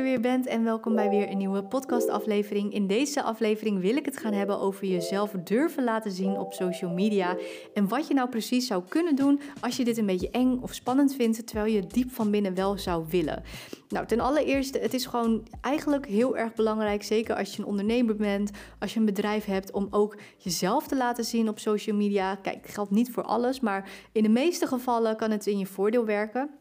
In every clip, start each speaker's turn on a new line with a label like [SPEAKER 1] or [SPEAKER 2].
[SPEAKER 1] er weer bent en welkom bij weer een nieuwe podcastaflevering. In deze aflevering wil ik het gaan hebben over jezelf durven laten zien op social media. En wat je nou precies zou kunnen doen als je dit een beetje eng of spannend vindt, terwijl je diep van binnen wel zou willen. Nou, ten allereerste, het is gewoon eigenlijk heel erg belangrijk, zeker als je een ondernemer bent, als je een bedrijf hebt, om ook jezelf te laten zien op social media. Kijk, geldt niet voor alles, maar in de meeste gevallen kan het in je voordeel werken.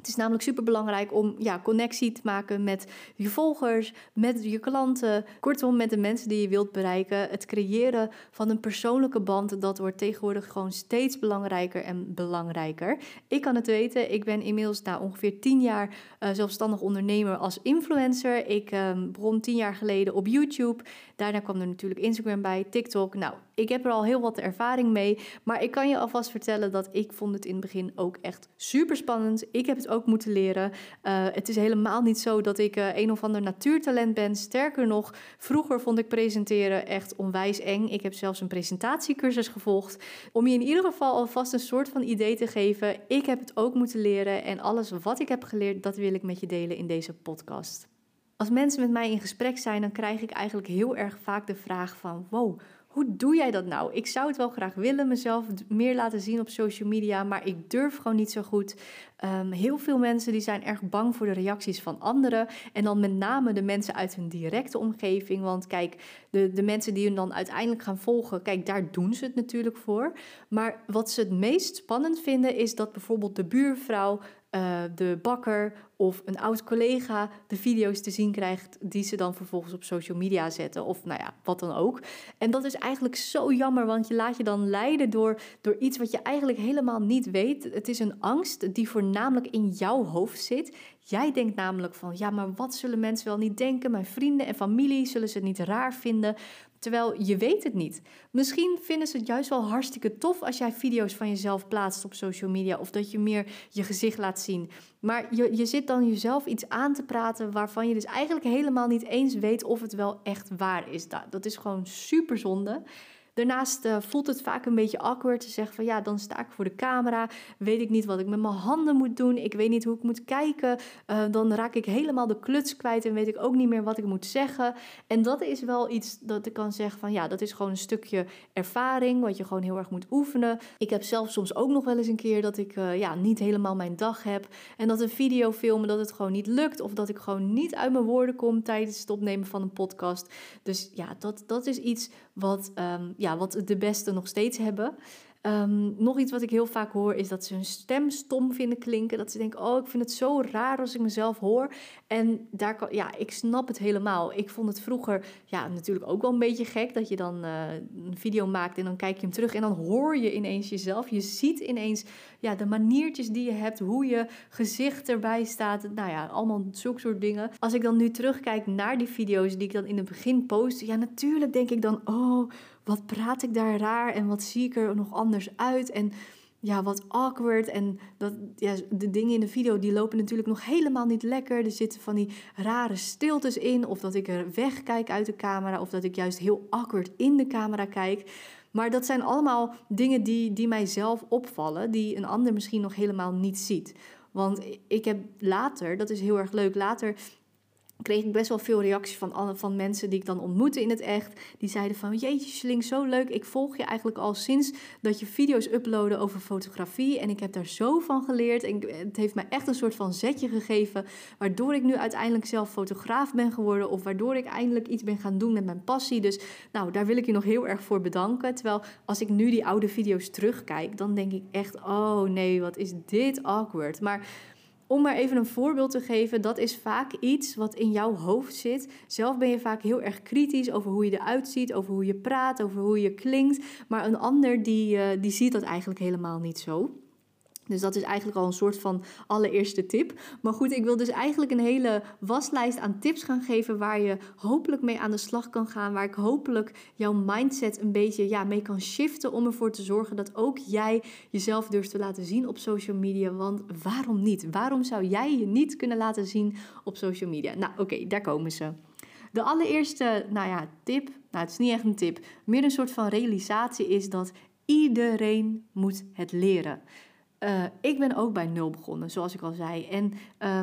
[SPEAKER 1] Het is namelijk super belangrijk om ja, connectie te maken met je volgers, met je klanten, kortom met de mensen die je wilt bereiken. Het creëren van een persoonlijke band, dat wordt tegenwoordig gewoon steeds belangrijker en belangrijker. Ik kan het weten, ik ben inmiddels na ongeveer 10 jaar uh, zelfstandig ondernemer als influencer. Ik uh, begon 10 jaar geleden op YouTube. Daarna kwam er natuurlijk Instagram bij, TikTok. Nou, ik heb er al heel wat ervaring mee, maar ik kan je alvast vertellen dat ik vond het in het begin ook echt super spannend. Ik heb het ook moeten leren. Uh, het is helemaal niet zo dat ik uh, een of ander natuurtalent ben. Sterker nog, vroeger vond ik presenteren echt onwijs eng. Ik heb zelfs een presentatiecursus gevolgd. Om je in ieder geval alvast een soort van idee te geven. Ik heb het ook moeten leren en alles wat ik heb geleerd, dat wil ik met je delen in deze podcast. Als mensen met mij in gesprek zijn, dan krijg ik eigenlijk heel erg vaak de vraag van: wow, hoe doe jij dat nou? Ik zou het wel graag willen, mezelf meer laten zien op social media, maar ik durf gewoon niet zo goed. Um, heel veel mensen die zijn erg bang voor de reacties van anderen. En dan met name de mensen uit hun directe omgeving. Want kijk, de, de mensen die hun dan uiteindelijk gaan volgen, kijk, daar doen ze het natuurlijk voor. Maar wat ze het meest spannend vinden, is dat bijvoorbeeld de buurvrouw uh, de bakker of een oud collega de video's te zien krijgt die ze dan vervolgens op social media zetten of nou ja, wat dan ook. En dat is eigenlijk zo jammer, want je laat je dan leiden door, door iets wat je eigenlijk helemaal niet weet. Het is een angst die voornamelijk in jouw hoofd zit. Jij denkt namelijk van, ja, maar wat zullen mensen wel niet denken? Mijn vrienden en familie zullen ze het niet raar vinden. Terwijl je weet het niet. Misschien vinden ze het juist wel hartstikke tof als jij video's van jezelf plaatst op social media of dat je meer je gezicht laat zien. Maar je, je zit dan jezelf iets aan te praten waarvan je dus eigenlijk helemaal niet eens weet of het wel echt waar is. Dat, dat is gewoon super zonde. Daarnaast uh, voelt het vaak een beetje awkward te zeggen van ja, dan sta ik voor de camera, weet ik niet wat ik met mijn handen moet doen, ik weet niet hoe ik moet kijken, uh, dan raak ik helemaal de kluts kwijt en weet ik ook niet meer wat ik moet zeggen. En dat is wel iets dat ik kan zeggen van ja, dat is gewoon een stukje ervaring wat je gewoon heel erg moet oefenen. Ik heb zelf soms ook nog wel eens een keer dat ik uh, ja, niet helemaal mijn dag heb en dat een video filmen dat het gewoon niet lukt of dat ik gewoon niet uit mijn woorden kom tijdens het opnemen van een podcast. Dus ja, dat, dat is iets wat um, ja, wat de beste nog steeds hebben. Um, nog iets wat ik heel vaak hoor is dat ze hun stem stom vinden klinken. Dat ze denken, oh, ik vind het zo raar als ik mezelf hoor. En daar kan, ja, ik snap het helemaal. Ik vond het vroeger, ja, natuurlijk ook wel een beetje gek dat je dan uh, een video maakt en dan kijk je hem terug en dan hoor je ineens jezelf. Je ziet ineens, ja, de maniertjes die je hebt, hoe je gezicht erbij staat. Nou ja, allemaal zulke soort dingen. Als ik dan nu terugkijk naar die video's die ik dan in het begin post, ja, natuurlijk denk ik dan, oh, wat praat ik daar raar en wat zie ik er nog anders uit en ja, wat awkward. En dat, ja, de dingen in de video die lopen natuurlijk nog helemaal niet lekker. Er zitten van die rare stiltes in. Of dat ik er wegkijk uit de camera. Of dat ik juist heel awkward in de camera kijk. Maar dat zijn allemaal dingen die, die mijzelf opvallen. Die een ander misschien nog helemaal niet ziet. Want ik heb later, dat is heel erg leuk, later kreeg ik best wel veel reacties van, van mensen die ik dan ontmoette in het echt. Die zeiden van, jeetje Sling, zo leuk. Ik volg je eigenlijk al sinds dat je video's uploaden over fotografie. En ik heb daar zo van geleerd. En het heeft mij echt een soort van zetje gegeven. Waardoor ik nu uiteindelijk zelf fotograaf ben geworden. Of waardoor ik eindelijk iets ben gaan doen met mijn passie. Dus nou, daar wil ik je nog heel erg voor bedanken. Terwijl als ik nu die oude video's terugkijk, dan denk ik echt, oh nee, wat is dit awkward. Maar om maar even een voorbeeld te geven, dat is vaak iets wat in jouw hoofd zit. Zelf ben je vaak heel erg kritisch over hoe je eruit ziet, over hoe je praat, over hoe je klinkt. Maar een ander die, uh, die ziet dat eigenlijk helemaal niet zo. Dus dat is eigenlijk al een soort van allereerste tip. Maar goed, ik wil dus eigenlijk een hele waslijst aan tips gaan geven waar je hopelijk mee aan de slag kan gaan. Waar ik hopelijk jouw mindset een beetje ja, mee kan shiften om ervoor te zorgen dat ook jij jezelf durft te laten zien op social media. Want waarom niet? Waarom zou jij je niet kunnen laten zien op social media? Nou, oké, daar komen ze. De allereerste, nou ja, tip, nou het is niet echt een tip, meer een soort van realisatie is dat iedereen moet het leren. Uh, ik ben ook bij nul begonnen, zoals ik al zei. En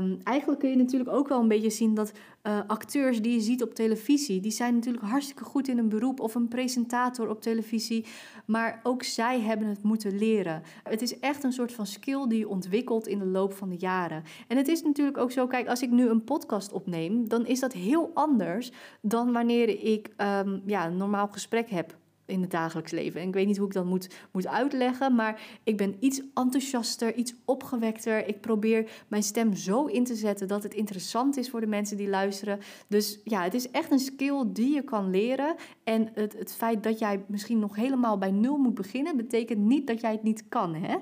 [SPEAKER 1] um, eigenlijk kun je natuurlijk ook wel een beetje zien dat uh, acteurs die je ziet op televisie, die zijn natuurlijk hartstikke goed in een beroep of een presentator op televisie. Maar ook zij hebben het moeten leren. Het is echt een soort van skill die je ontwikkelt in de loop van de jaren. En het is natuurlijk ook zo, kijk, als ik nu een podcast opneem, dan is dat heel anders dan wanneer ik um, ja, een normaal gesprek heb in het dagelijks leven. En ik weet niet hoe ik dat moet, moet uitleggen, maar ik ben iets enthousiaster, iets opgewekter. Ik probeer mijn stem zo in te zetten dat het interessant is voor de mensen die luisteren. Dus ja, het is echt een skill die je kan leren. En het, het feit dat jij misschien nog helemaal bij nul moet beginnen, betekent niet dat jij het niet kan. Hè?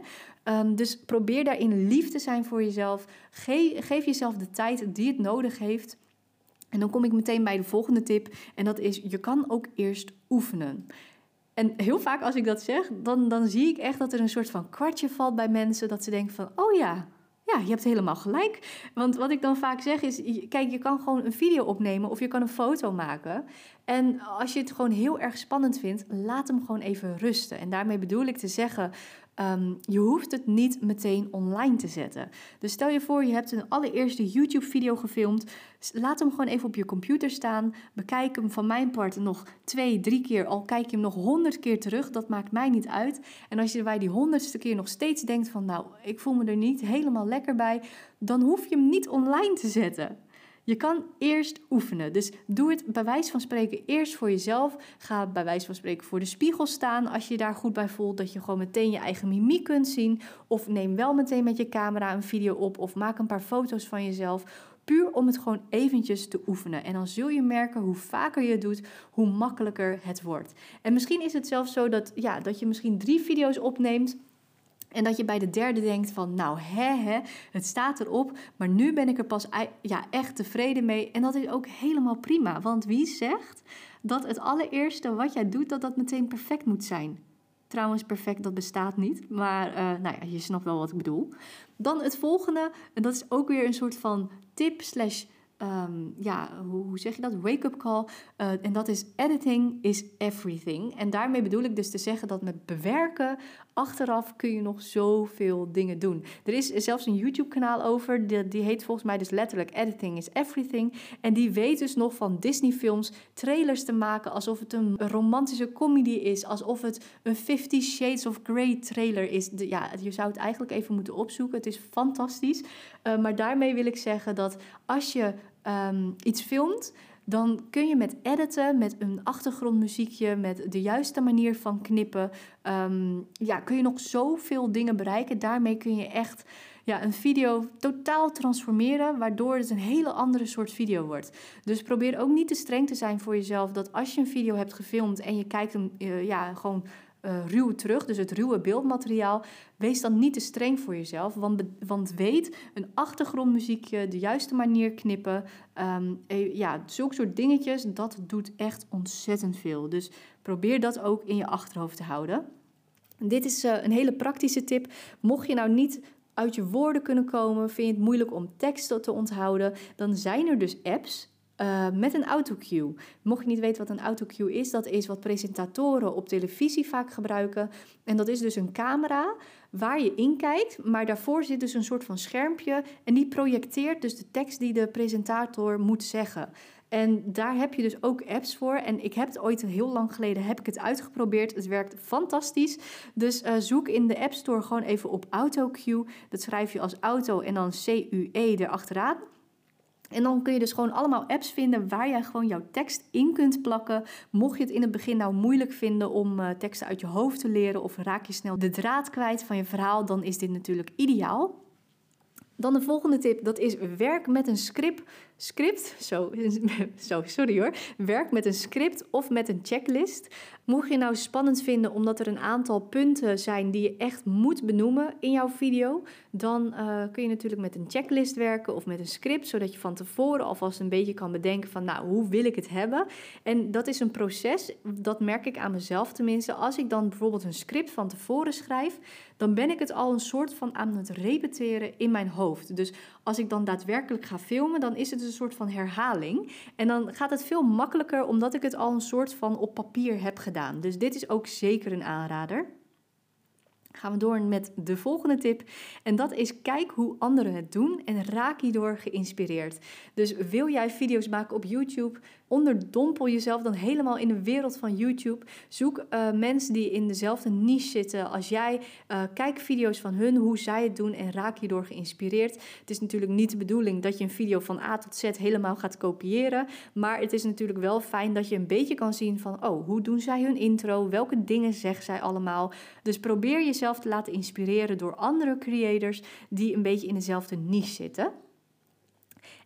[SPEAKER 1] Um, dus probeer daarin lief te zijn voor jezelf. Geef jezelf de tijd die het nodig heeft. En dan kom ik meteen bij de volgende tip. En dat is: je kan ook eerst oefenen. En heel vaak als ik dat zeg, dan, dan zie ik echt dat er een soort van kwartje valt bij mensen. Dat ze denken van, oh ja, ja, je hebt helemaal gelijk. Want wat ik dan vaak zeg is, kijk, je kan gewoon een video opnemen of je kan een foto maken. En als je het gewoon heel erg spannend vindt, laat hem gewoon even rusten. En daarmee bedoel ik te zeggen, Ehm, je hoeft het niet meteen online te zetten. Dus stel je voor, je hebt een allereerste YouTube-video gefilmd. Laat hem gewoon even op je computer staan. Bekijk hem van mijn part nog twee, drie keer. Al kijk je hem nog honderd keer terug, dat maakt mij niet uit. En als je bij die honderdste keer nog steeds denkt van... nou, ik voel me er niet helemaal lekker bij... dan hoef je hem niet online te zetten. Je kan eerst oefenen. Dus doe het bij wijze van spreken eerst voor jezelf. Ga bij wijze van spreken voor de spiegel staan als je daar goed bij voelt. Dat je gewoon meteen je eigen mimiek kunt zien. Of neem wel meteen met je camera een video op. Of maak een paar foto's van jezelf. Puur om het gewoon eventjes te oefenen. En dan zul je merken hoe vaker je het doet, hoe makkelijker het wordt. En misschien is het zelfs zo dat, ja, dat je misschien drie video's opneemt en dat je bij de derde denkt van, nou hè, hè, het staat erop, maar nu ben ik er pas ja, echt tevreden mee. En dat is ook helemaal prima, want wie zegt dat het allereerste wat jij doet, dat dat meteen perfect moet zijn? Trouwens, perfect, dat bestaat niet, maar uh, nou ja, je snapt wel wat ik bedoel. Dan het volgende, en dat is ook weer een soort van tip um, ja, hoe, zeg je dat? Wake-up call. Uh, en dat is editing is everything. En daarmee bedoel ik dus te zeggen dat met bewerken achteraf kun je nog zoveel dingen doen. Er is zelfs een YouTube-kanaal over, die, die heet volgens mij dus letterlijk Editing is Everything. En die weet dus nog van Disney-films trailers te maken alsof het een romantische comedy is, alsof het een Fifty Shades of Grey trailer is. ja, je zou het eigenlijk even moeten opzoeken. Het is fantastisch. Uh, maar daarmee wil ik zeggen dat als je um, iets filmt dan kun je met editen, met een achtergrondmuziekje, met de juiste manier van knippen, um, ja, kun je nog zoveel dingen bereiken. Daarmee kun je echt ja, een video totaal transformeren, waardoor het een hele andere soort video wordt. Dus probeer ook niet te streng te zijn voor jezelf dat als je een video hebt gefilmd en je kijkt hem uh, ja, gewoon uh, ruw terug, dus het ruwe beeldmateriaal, wees dan niet te streng voor jezelf. Want, want weet, een achtergrondmuziekje, de juiste manier knippen, um, ja, zulke soort dingetjes, dat doet echt ontzettend veel. Dus probeer dat ook in je achterhoofd te houden. Dit is uh, een hele praktische tip. Mocht je nou niet uit je woorden kunnen komen, vind je het moeilijk om teksten te onthouden, dan zijn er dus apps uh, met een autocue. Mocht je niet weten wat een autocue is, dat is wat presentatoren op televisie vaak gebruiken. En dat is dus een camera waar je in kijkt, maar daarvoor zit dus een soort van schermpje en die projecteert dus de tekst die de presentator moet zeggen. En daar heb je dus ook apps voor. En ik heb het ooit heel lang geleden heb ik het uitgeprobeerd. Het werkt fantastisch. Dus uh, zoek in de App Store gewoon even op AutoCue. Dat schrijf je als auto en dan C-U-E erachteraan. En dan kun je dus gewoon allemaal apps vinden waar jij gewoon jouw tekst in kunt plakken. Mocht je het in het begin nou moeilijk vinden om uh, teksten uit je hoofd te leren of raak je snel de draad kwijt van je verhaal, dan is dit natuurlijk ideaal. Dan de volgende tip, dat is werk met een script. Script, zo, zo, sorry hoor. Werk met een script of met een checklist. Mocht je nou spannend vinden omdat er een aantal punten zijn die je echt moet benoemen in jouw video, dan uh, kun je natuurlijk met een checklist werken of met een script, zodat je van tevoren alvast een beetje kan bedenken van, nou, hoe wil ik het hebben? En dat is een proces, dat merk ik aan mezelf tenminste. Als ik dan bijvoorbeeld een script van tevoren schrijf, dan ben ik het al een soort van aan het repeteren in mijn hoofd. Dus als ik dan daadwerkelijk ga filmen, dan is het een soort van herhaling. En dan gaat het veel makkelijker omdat ik het al een soort van op papier heb gedaan. Dus dit is ook zeker een aanrader. Gaan we door met de volgende tip. En dat is kijk hoe anderen het doen en raak hierdoor geïnspireerd. Dus wil jij video's maken op YouTube? Onderdompel jezelf dan helemaal in de wereld van YouTube. Zoek uh, mensen die in dezelfde niche zitten als jij. Uh, kijk video's van hun, hoe zij het doen en raak hierdoor geïnspireerd. Het is natuurlijk niet de bedoeling dat je een video van A tot Z helemaal gaat kopiëren. Maar het is natuurlijk wel fijn dat je een beetje kan zien van, oh, hoe doen zij hun intro? Welke dingen zeggen zij allemaal? Dus probeer jezelf te laten inspireren door andere creators die een beetje in dezelfde niche zitten.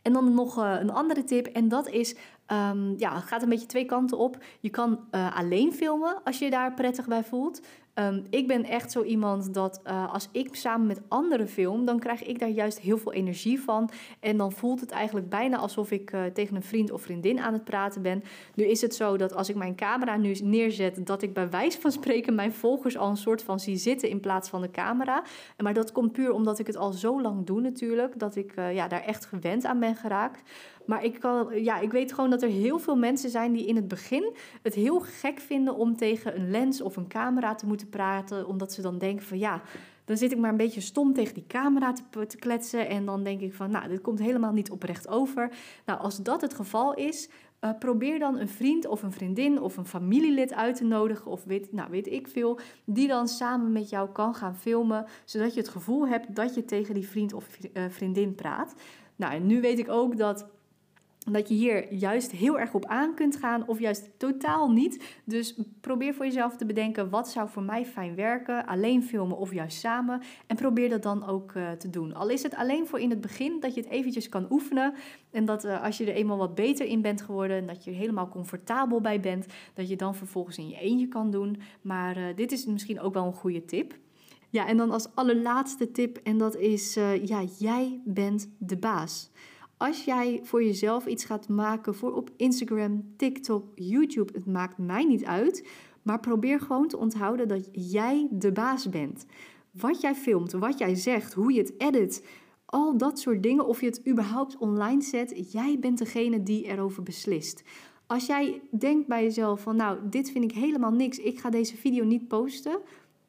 [SPEAKER 1] En dan nog uh, een andere tip en dat is Um, ja, het gaat een beetje twee kanten op. Je kan uh, alleen filmen als je daar prettig bij voelt. Um, ik ben echt zo iemand dat uh, als ik samen met anderen film, dan krijg ik daar juist heel veel energie van. En dan voelt het eigenlijk bijna alsof ik uh, tegen een vriend of vriendin aan het praten ben. Nu is het zo dat als ik mijn camera nu neerzet, dat ik bij wijze van spreken mijn volgers al een soort van zie zitten in plaats van de camera. Maar dat komt puur omdat ik het al zo lang doe natuurlijk, dat ik ja, daar echt gewend aan ben geraakt. Maar ik, kan, ja, ik weet gewoon dat er heel veel mensen zijn die in het begin het heel gek vinden om tegen een lens of een camera te moeten praten. Omdat ze dan denken van ja, dan zit ik maar een beetje stom tegen die camera te, te kletsen. En dan denk ik van nou, dit komt helemaal niet oprecht over. Nou, als dat het geval is, uh, probeer dan een vriend of een vriendin of een familielid uit te nodigen, of weet, nou, weet ik veel, die dan samen met jou kan gaan filmen, zodat je het gevoel hebt dat je tegen die vriend of uh, vriendin praat. Nou, en nu weet ik ook dat dat je hier juist heel erg op aan kunt gaan of juist totaal niet. Dus probeer voor jezelf te bedenken wat zou voor mij fijn werken, alleen filmen of juist samen. En probeer dat dan ook uh, te doen. Al is het alleen voor in het begin dat je het eventjes kan oefenen. En dat uh, als je er eenmaal wat beter in bent geworden en dat je er helemaal comfortabel bij bent, dat je dan vervolgens in je eentje kan doen. Maar uh, dit is misschien ook wel een goede tip. Ja, en dan als allerlaatste tip, en dat is: ja, jij bent de baas. Als jij voor jezelf iets gaat maken voor op Instagram, TikTok, YouTube, het maakt mij niet uit. Maar probeer gewoon te onthouden dat jij de baas bent. Wat jij filmt, wat jij zegt, hoe je het edit, al dat soort dingen, of je het überhaupt online zet, jij bent degene die erover beslist. Als jij denkt bij jezelf van nou, dit vind ik helemaal niks, ik ga deze video niet posten,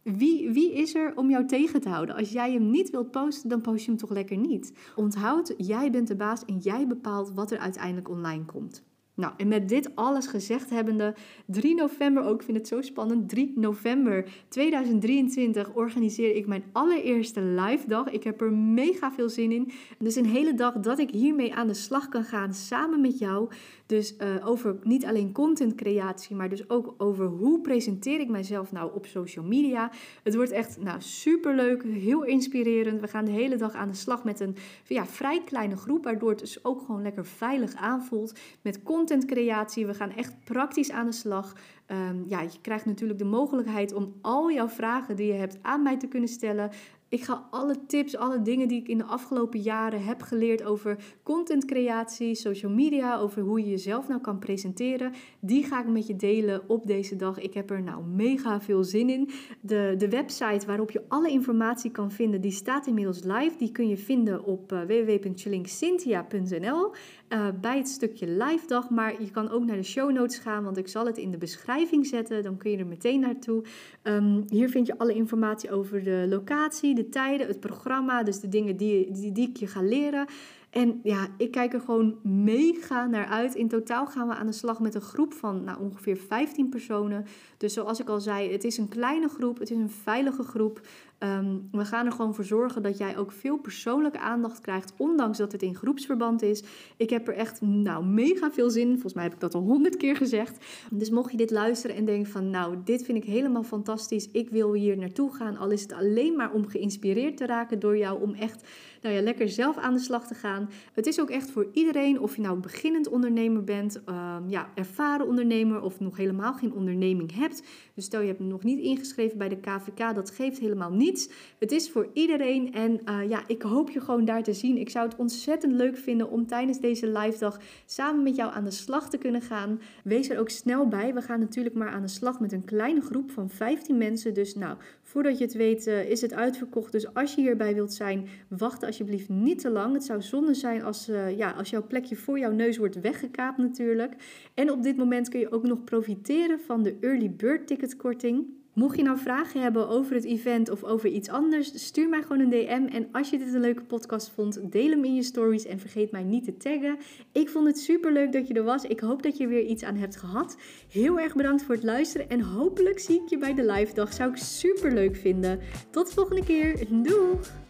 [SPEAKER 1] wie, wie is er om jou tegen te houden? Als jij hem niet wilt posten, dan post je hem toch lekker niet. Onthoud, jij bent de baas en jij bepaalt wat er uiteindelijk online komt. Nou, en met dit alles gezegd hebbende, 3 november ook, ik vind het zo spannend, 3 november 2023 organiseer ik mijn allereerste live dag. Ik heb er mega veel zin in. Dus een hele dag dat ik hiermee aan de slag kan gaan samen met jou. Dus uh, over niet alleen content creatie, maar dus ook over hoe presenteer ik mijzelf nou op social media. Het wordt echt nou, super leuk, heel inspirerend. We gaan de hele dag aan de slag met een ja, vrij kleine groep, waardoor het dus ook gewoon lekker veilig aanvoelt met contentcreatie. We gaan echt praktisch aan de slag. Um, ja, je krijgt natuurlijk de mogelijkheid om al jouw vragen die je hebt aan mij te kunnen stellen. Ik ga alle tips, alle dingen die ik in de afgelopen jaren heb geleerd over contentcreatie, social media, over hoe je jezelf nou kan presenteren, die ga ik met je delen op deze dag. Ik heb er nou mega veel zin in. De, de website waarop je alle informatie kan vinden, die staat inmiddels live. Die kun je vinden op uh, www.chillinkcynthia.nl uh, bij het stukje live dag. Maar je kan ook naar de show notes gaan, want ik zal het in de beschrijving zetten. Dan kun je er meteen naartoe. Um, hier vind je alle informatie over de locatie, de tijden, het programma. Dus de dingen die, die, die ik je ga leren. En ja, ik kijk er gewoon mega naar uit. In totaal gaan we aan de slag met een groep van nou, ongeveer 15 personen. Dus zoals ik al zei, het is een kleine groep, het is een veilige groep. Um, we gaan er gewoon voor zorgen dat jij ook veel persoonlijke aandacht krijgt, ondanks dat het in groepsverband is. Ik heb er echt nou, mega veel zin in. Volgens mij heb ik dat al honderd keer gezegd. Dus mocht je dit luisteren en denken van nou, dit vind ik helemaal fantastisch. Ik wil hier naartoe gaan. Al is het alleen maar om geïnspireerd te raken door jou. Om echt nou ja, lekker zelf aan de slag te gaan. Het is ook echt voor iedereen. Of je nou beginnend ondernemer bent, um, ja, ervaren ondernemer of nog helemaal geen onderneming hebt. Dus stel je hebt nog niet ingeschreven bij de KVK. Dat geeft helemaal niet het is voor iedereen en uh, ja, ik hoop je gewoon daar te zien. Ik zou het ontzettend leuk vinden om tijdens deze live dag samen met jou aan de slag te kunnen gaan. Wees er ook snel bij. We gaan natuurlijk maar aan de slag met een kleine groep van 15 mensen. Dus nou, voordat je het weet uh, is het uitverkocht. Dus als je hierbij wilt zijn, wacht alsjeblieft niet te lang. Het zou zonde zijn als, uh, ja, als jouw plekje voor jouw neus wordt weggekaapt natuurlijk. En op dit moment kun je ook nog profiteren van de early bird ticketkorting. Mocht je nou vragen hebben over het event of over iets anders, stuur mij gewoon een DM. En als je dit een leuke podcast vond, deel hem in je stories en vergeet mij niet te taggen. Ik vond het super leuk dat je er was. Ik hoop dat je weer iets aan hebt gehad. Heel erg bedankt voor het luisteren en hopelijk zie ik je bij de live dag. Zou ik super leuk vinden. Tot de volgende keer. Doeg!